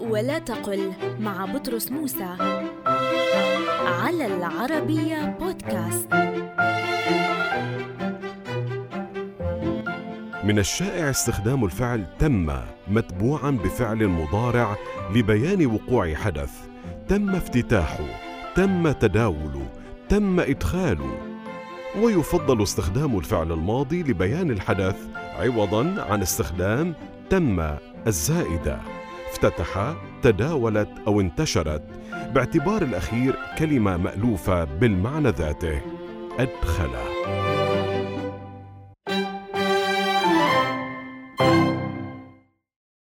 ولا تقل مع بطرس موسى على العربية بودكاست. من الشائع استخدام الفعل تم متبوعا بفعل مضارع لبيان وقوع حدث. تم افتتاحه تم تداوله تم ادخاله ويفضل استخدام الفعل الماضي لبيان الحدث عوضا عن استخدام تم الزائدة. افتتح تداولت أو انتشرت باعتبار الأخير كلمة مألوفة بالمعنى ذاته. أدخل.